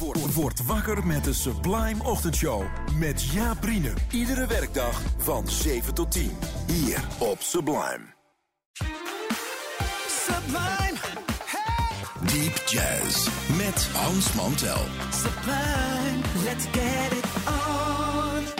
Word, word wakker met de Sublime Ochtendshow. Met Jaap. Iedere werkdag van 7 tot 10. Hier op Sublime. Sublime, Deep Jazz. Met Hans Mantel. sublime, let's get it on.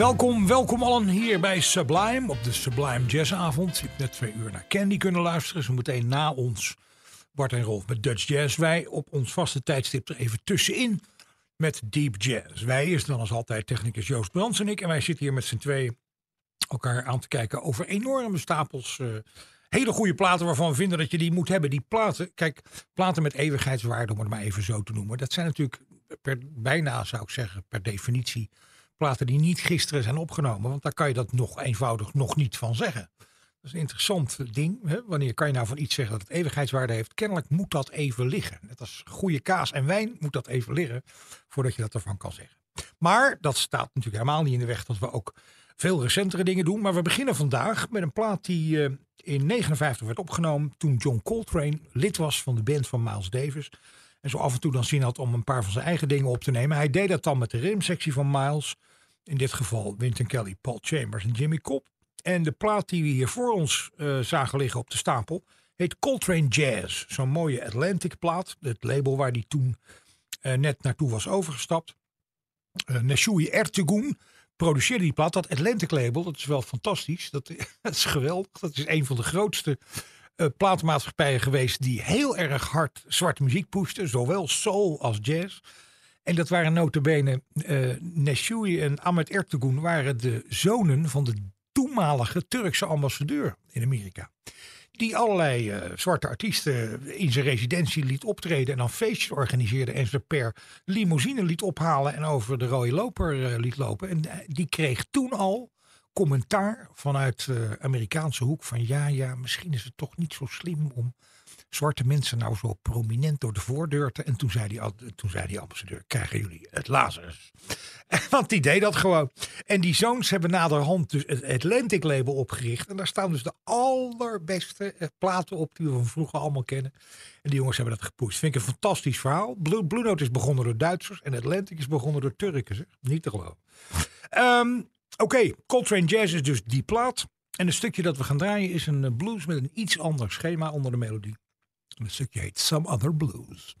Welkom, welkom allen hier bij Sublime op de Sublime Jazzavond. Je hebt net twee uur naar Candy kunnen luisteren. Zo meteen na ons Bart en Rolf met Dutch Jazz. Wij op ons vaste tijdstip er even tussenin met Deep Jazz. Wij is dan als altijd technicus Joost Brands en ik. En wij zitten hier met z'n twee elkaar aan te kijken over enorme stapels eh, hele goede platen waarvan we vinden dat je die moet hebben. Die platen, kijk, platen met eeuwigheidswaarde, om het maar even zo te noemen. Dat zijn natuurlijk per, bijna, zou ik zeggen, per definitie platen die niet gisteren zijn opgenomen. Want daar kan je dat nog eenvoudig nog niet van zeggen. Dat is een interessant ding. Hè? Wanneer kan je nou van iets zeggen dat het eeuwigheidswaarde heeft? Kennelijk moet dat even liggen. Net als goede kaas en wijn moet dat even liggen voordat je dat ervan kan zeggen. Maar dat staat natuurlijk helemaal niet in de weg dat we ook veel recentere dingen doen. Maar we beginnen vandaag met een plaat die eh, in 59 werd opgenomen toen John Coltrane lid was van de band van Miles Davis. En zo af en toe dan zin had om een paar van zijn eigen dingen op te nemen. Hij deed dat dan met de rimsectie van Miles. In dit geval Wynton Kelly, Paul Chambers en Jimmy Cobb. En de plaat die we hier voor ons eh, zagen liggen op de stapel heet Coltrane Jazz. Zo'n mooie Atlantic plaat. Het label waar die toen eh, net naartoe was overgestapt. Uh, Neshui Ertegun produceerde die plaat. Dat Atlantic label, dat is wel fantastisch. Dat, is geweldig. Dat is een van de grootste uh, platenmaatschappijen geweest die heel erg hard zwarte muziek pushte. Zowel soul als jazz. En dat waren notabene uh, Neshui en Ahmet Ertegun waren de zonen van de toenmalige Turkse ambassadeur in Amerika. Die allerlei uh, zwarte artiesten in zijn residentie liet optreden en dan feestjes organiseerde en ze per limousine liet ophalen en over de rode loper uh, liet lopen. En die kreeg toen al commentaar vanuit de Amerikaanse hoek van ja, ja, misschien is het toch niet zo slim om zwarte mensen nou zo prominent door de voordeur te... En toen zei die, toen zei ambassadeur, krijgen jullie het Lazarus. Want die deed dat gewoon. En die zoons hebben naderhand dus het Atlantic label opgericht. En daar staan dus de allerbeste platen op die we van vroeger allemaal kennen. En die jongens hebben dat gepusht. Vind ik een fantastisch verhaal. Blue, Note is begonnen door Duitsers. En Atlantic is begonnen door Turken. Zeg. Niet te geloven. Um, Oké, Coltrane Jazz is dus die plaat. En een stukje dat we gaan draaien is een blues met een iets ander schema onder de melodie. En het stukje heet Some Other Blues.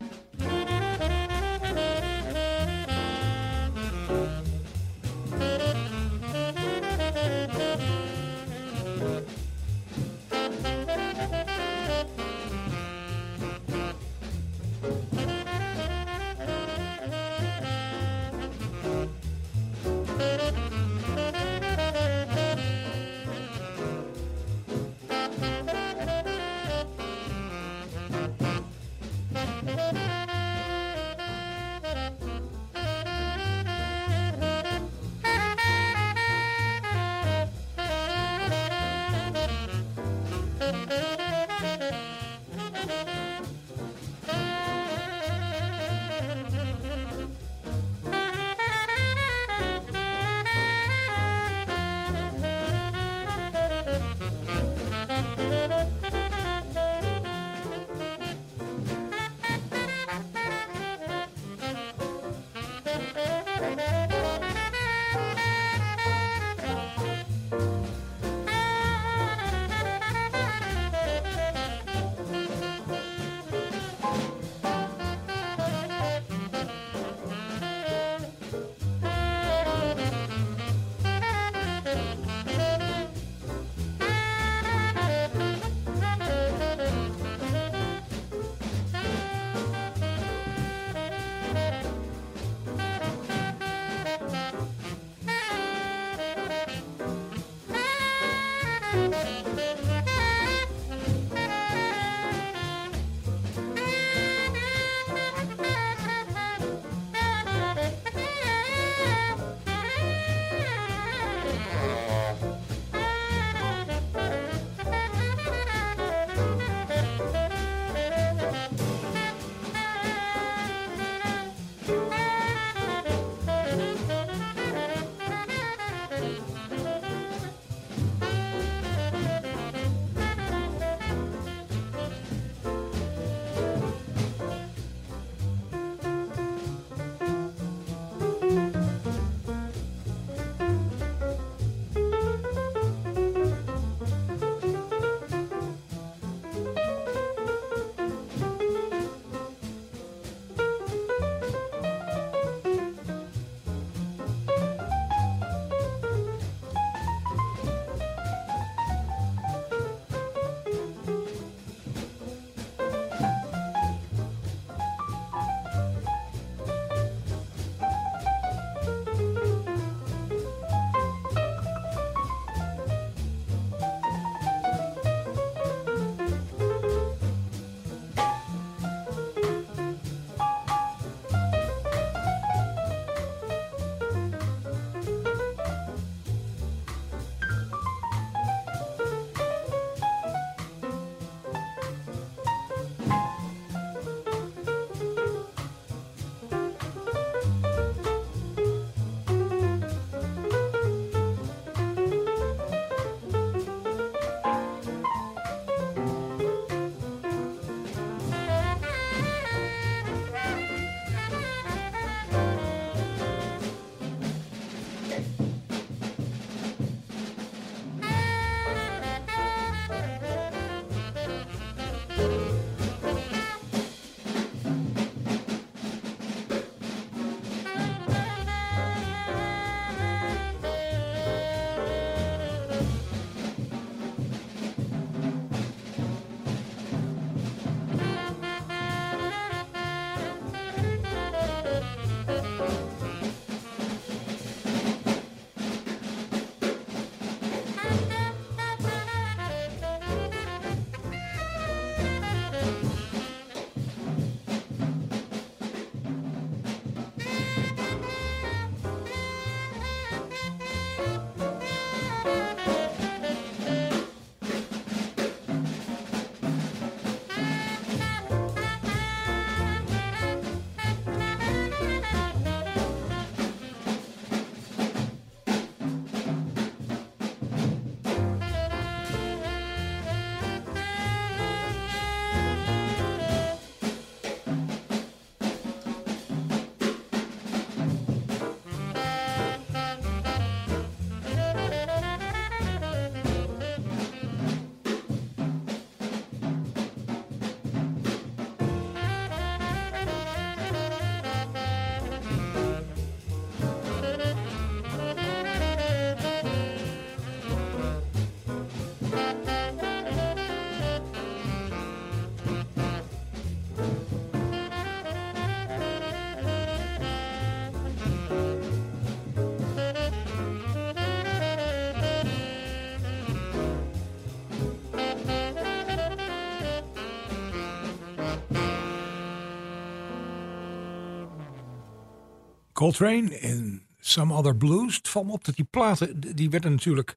Coltrane en Some Other Blues. Het valt me op dat die platen, die werden natuurlijk op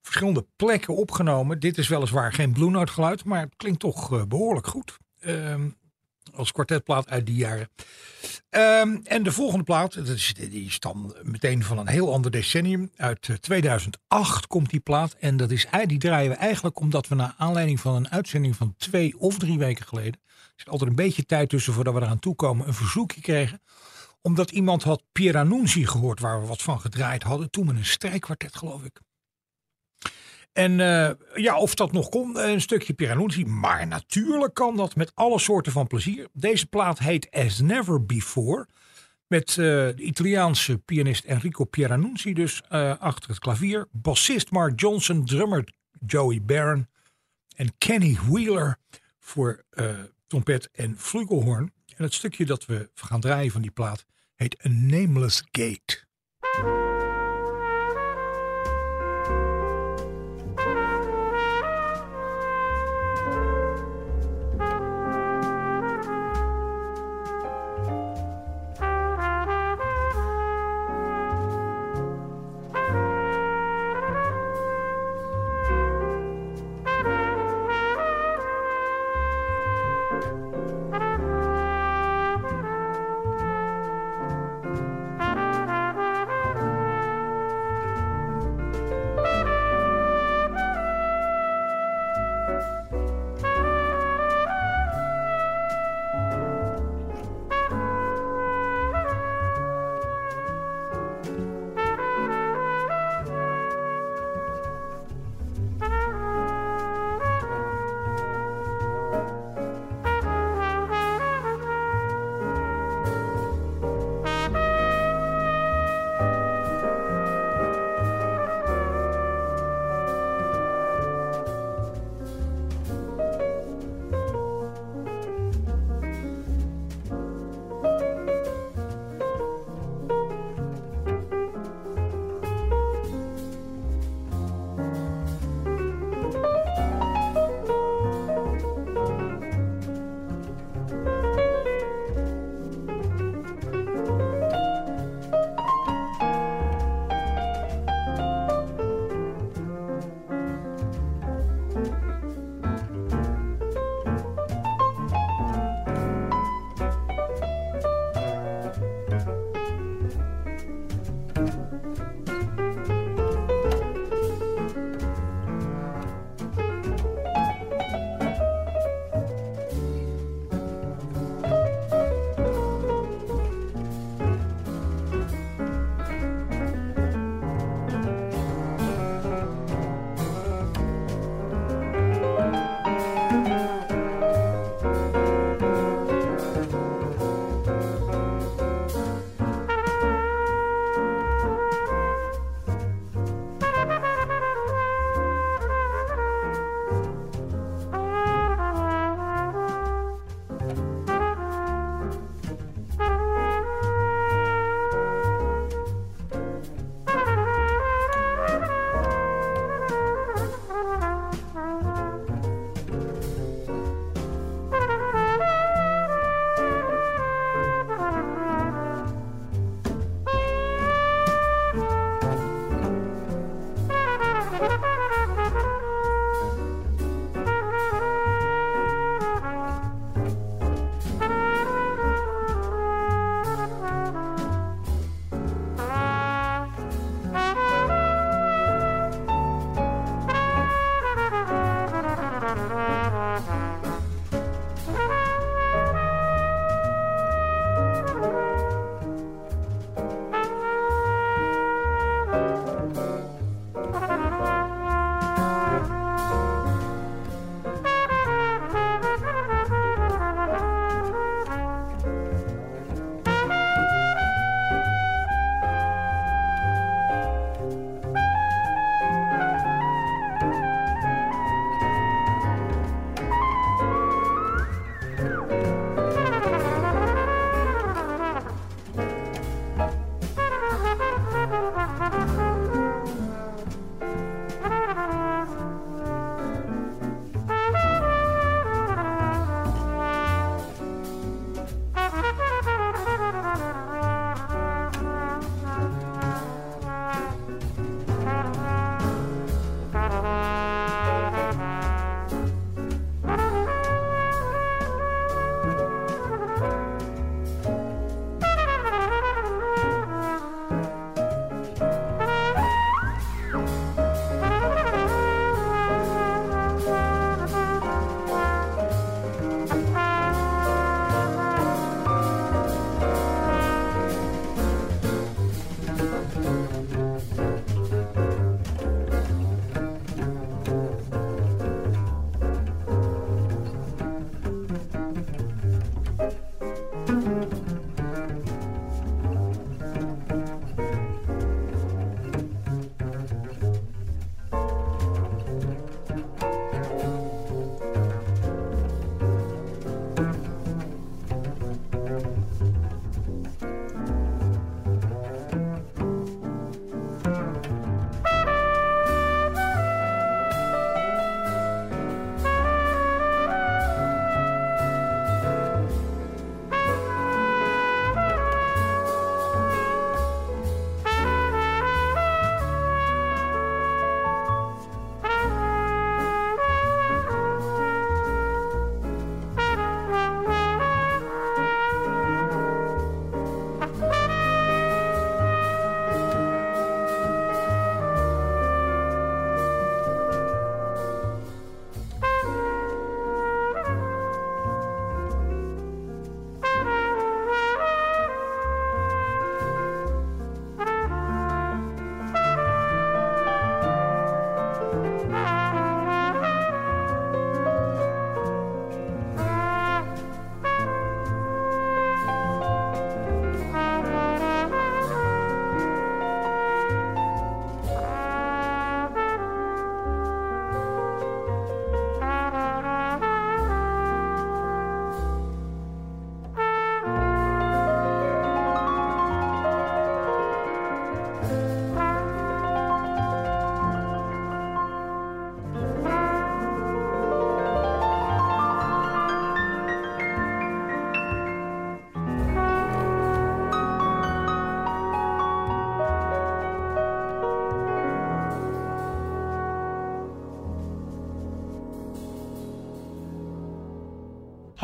verschillende plekken opgenomen. Dit is weliswaar geen Blue Note geluid, maar het klinkt toch uh, behoorlijk goed. Ehm, als kwartetplaat uit die jaren. Ehm, en de volgende plaat, dat is, die is dan meteen van een heel ander decennium. Uit 2008 komt die plaat. En dat is, die draaien we eigenlijk omdat we naar aanleiding van een uitzending van twee of drie weken geleden. Er zit altijd een beetje tijd tussen voordat we eraan toekomen. Een verzoekje kregen omdat iemand had Pierre Annunzi gehoord waar we wat van gedraaid hadden. Toen met een strijkkwartet geloof ik. En uh, ja, of dat nog kon, een stukje Pierre Maar natuurlijk kan dat met alle soorten van plezier. Deze plaat heet As Never Before. Met uh, de Italiaanse pianist Enrico Pieranunzi dus uh, achter het klavier. Bassist Mark Johnson, drummer Joey Barron. En Kenny Wheeler voor trompet en flugelhorn. En het stukje dat we gaan draaien van die plaat heet A Nameless Gate.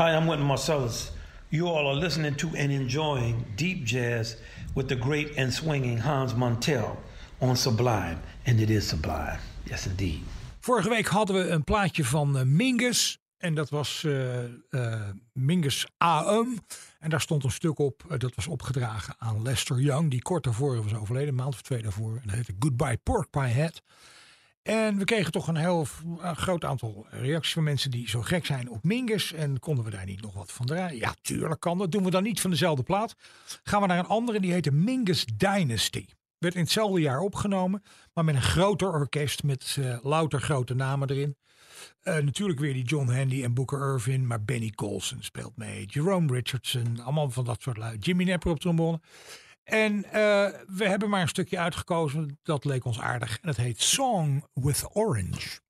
Hi, I'm Wynton Marcellus. You all are listening to and enjoying deep jazz with the great and swinging Hans Montel on Sublime. And it is Sublime. Yes, indeed. Vorige week hadden we een plaatje van uh, Mingus. En dat was uh, uh, Mingus AM. En daar stond een stuk op, dat was opgedragen aan Lester Young. Die kort daarvoor was overleden, een maand of twee daarvoor. En dat heette Goodbye Pork Pie Head. En we kregen toch een heel een groot aantal reacties van mensen die zo gek zijn op Mingus. En konden we daar niet nog wat van draaien? Ja, tuurlijk kan dat. Doen we dan niet van dezelfde plaat. Gaan we naar een andere, die heette Mingus Dynasty. Werd in hetzelfde jaar opgenomen, maar met een groter orkest met uh, louter grote namen erin. Uh, natuurlijk weer die John Handy en Booker Irvin, maar Benny Colson speelt mee. Jerome Richardson, allemaal van dat soort lui. Jimmy Nepper op trombone. En uh, we hebben maar een stukje uitgekozen, dat leek ons aardig. En het heet Song with Orange.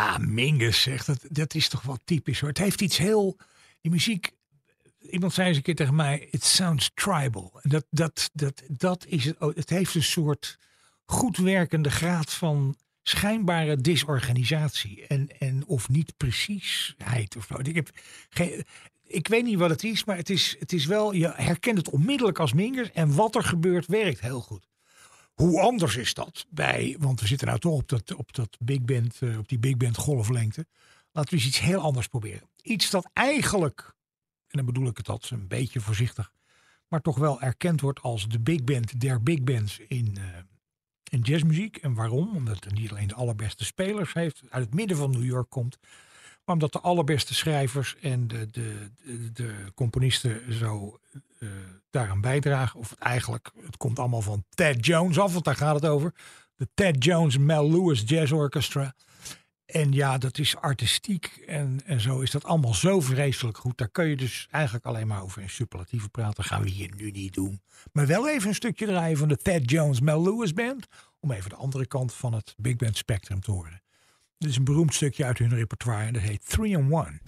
Ja, Mingus zegt dat, dat is toch wel typisch hoor. Het heeft iets heel. Die muziek. Iemand zei eens een keer tegen mij: It sounds tribal. Dat, dat, dat, dat is het. Het heeft een soort goed werkende graad van schijnbare disorganisatie. En, en of niet preciesheid of zo. Ik, heb geen, ik weet niet wat het is, maar het is, het is wel. Je herkent het onmiddellijk als Mingus. En wat er gebeurt, werkt heel goed. Hoe anders is dat bij, want we zitten nou toch op, dat, op, dat big band, eh, op die big band golflengte. Laten we eens iets heel anders proberen. Iets dat eigenlijk, en dan bedoel ik het dat een beetje voorzichtig, maar toch wel erkend wordt als de big band der big bands in, eh, in jazzmuziek. En waarom? Omdat het niet alleen de allerbeste spelers heeft, uit het midden van New York komt, maar omdat de allerbeste schrijvers en de, de, de, componisten zo eh, daaraan bijdragen. Of het eigenlijk, het komt allemaal van Ted Jones af, want daar gaat het over. De Ted Jones Mel Lewis Jazz Orchestra. En ja, dat is artistiek en, en zo is dat allemaal zo vreselijk goed. Daar kun je dus eigenlijk alleen maar over in superlatieven praten. Dat gaan we hier nu niet doen. Maar wel even een stukje draaien van de Ted Jones Mel Lewis Band. Om even de andere kant van het big band spectrum te horen. Dit is een beroemd stukje uit hun repertoire en dat heet 3 in 1.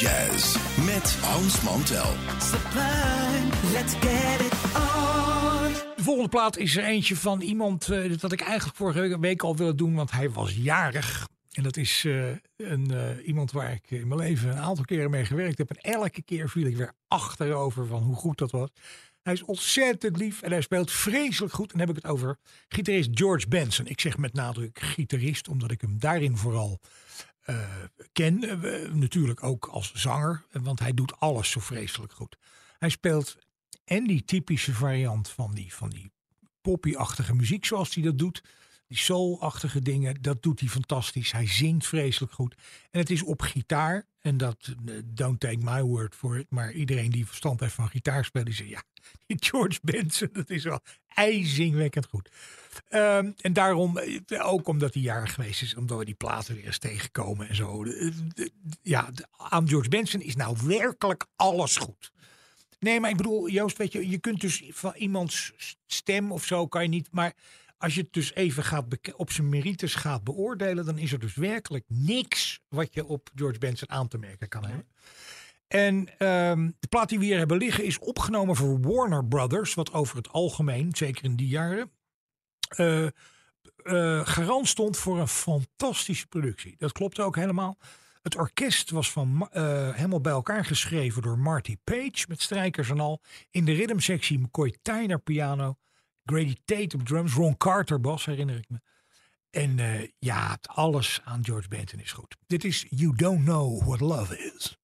Jazz met Hans Mantel. Let's get it on. De volgende plaat is er eentje van iemand eh, dat ik eigenlijk vorige week al wilde doen, want hij was jarig. En dat is eh, een, eh, iemand waar ik in mijn leven een aantal keren mee gewerkt heb. En elke keer viel ik weer achterover van hoe goed dat was. Hij is ontzettend lief en hij speelt vreselijk goed. En dan heb ik het over gitarist George Benson. Ik zeg met nadruk gitarist, omdat ik hem daarin vooral eh, ken. Eh, natuurlijk ook als zanger, want hij doet alles zo vreselijk goed. Hij speelt en die typische variant van die, van die poppy-achtige muziek zoals hij dat doet. Die soul-achtige dingen, dat doet hij fantastisch. Hij zingt vreselijk goed. En het is op gitaar. En dat, eh, don't take my word for it. Maar iedereen die verstand heeft van gitaarspelen, die zegt ja, die George Benson, dat is wel ijzingwekkend goed. Ehm, en daarom, eh, ook omdat hij jarig geweest is, omdat we die platen weer eens tegenkomen en zo. Eh, Ja, aan George Benson is nou werkelijk alles goed. Nee, maar ik bedoel, Joost, weet je, je kunt dus van iemands stem of zo kan je niet. Maar als je het dus even gaat op zijn merites gaat beoordelen, dan is er dus werkelijk niks wat je op George Benson aan te merken kan hebben. En ehm, de plaat die we hier hebben liggen is opgenomen voor Warner Brothers, wat over het algemeen, zeker in die jaren, eh, eh, garant stond voor een fantastische productie. Dat klopt ook helemaal. Het orkest was van, eh, helemaal bij elkaar geschreven door Marty Page met strijkers en al. In de rhythmsectie McCoy Tyner piano, Grady Tate op drums, Ron Carter bas herinner ik me. En eh, ja, alles aan George Benson is goed. Dit is You Don't Know What Love Is.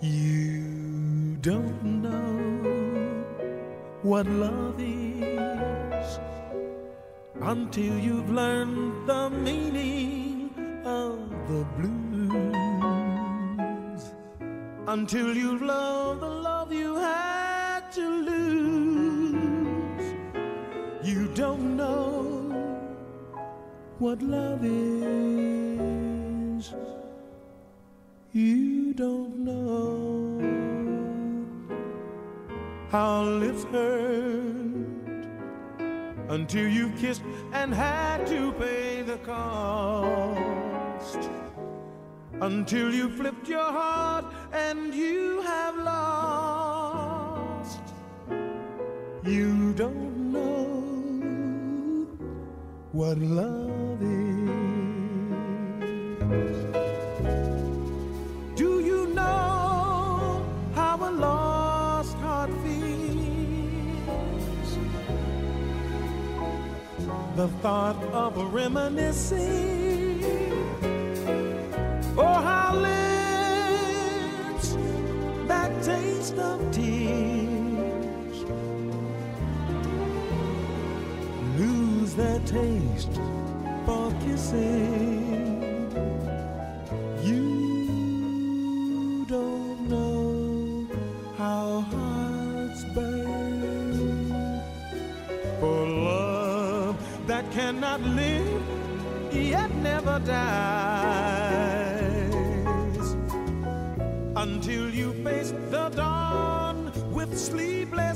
You don't know what love is until you've learned the meaning the blues. Until you've loved the love you had to lose. You don't know what love is. You don't know how lips hurt until you kissed and had to pay the cost. Until you flipped your heart and you have lost. You don't know what love is. Do you know how a lost heart feels? The thought of reminiscing, lips that taste of tears lose their taste for kissing. You don't know how hearts burn for love that cannot live yet never dies sleepless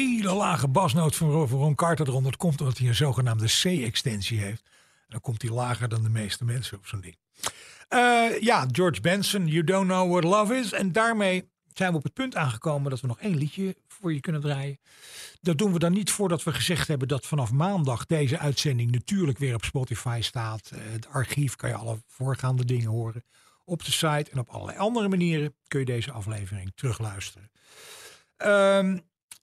hele lage basnoot van Ron- Carter eronder. Komt omdat hij een zogenaamde C-extensie heeft. En dan komt hij lager dan de meeste mensen op zo'n ding. Eh, ja, George Benson, You Don't Know What Love Is. En daarmee zijn we op het punt aangekomen dat we nog één liedje voor je kunnen draaien. Dat doen we dan niet voordat we gezegd hebben dat vanaf maandag deze uitzending natuurlijk weer op Spotify staat. Eh, het archief kan je alle voorgaande dingen horen. Op de site en op allerlei andere manieren kun je deze aflevering terugluisteren. Ehm,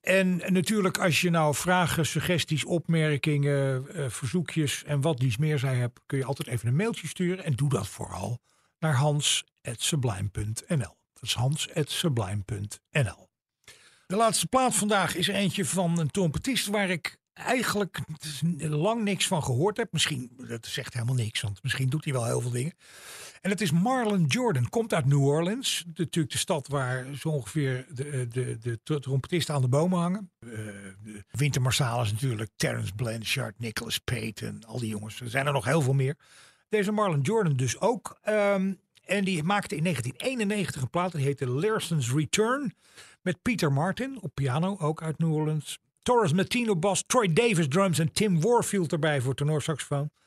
en natuurlijk, als je nou vragen, suggesties, opmerkingen, eh, verzoekjes en wat dies meer zij hebt, kun je altijd even een mailtje sturen. En doe dat vooral naar hans.sublime.nl. Dat is hans.sublime.nl. De laatste plaat vandaag is eentje van een trompetist waar ik eigenlijk lang niks van gehoord heb. Misschien, dat zegt helemaal niks, want misschien doet hij wel heel veel dingen. En het is Marlon Jordan, komt uit New Orleans. De- Natuurlijk de stad waar zo ongeveer de, de, de, de trompetisten aan de bomen hangen. Eh, de Winter Marsalis natuurlijk, Terence Blanchard, Nicholas Payton, al die jongens. Er zijn er nog heel veel meer. Deze Marlon Jordan dus ook. Ehm, en die maakte in 1991 een plaat, die heette Lerson's Return. Met Peter Martin op piano, ook uit New Orleans. Torres Martino bas, Troy Davis drums en Tim Warfield erbij voor tenorsaxofoon. Knetter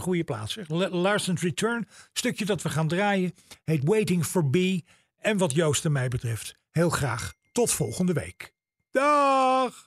goede plaats. Larson's Return, stukje dat we gaan draaien, heet Waiting for B. En wat Joost en mij betreft, heel graag tot volgende week. Dag!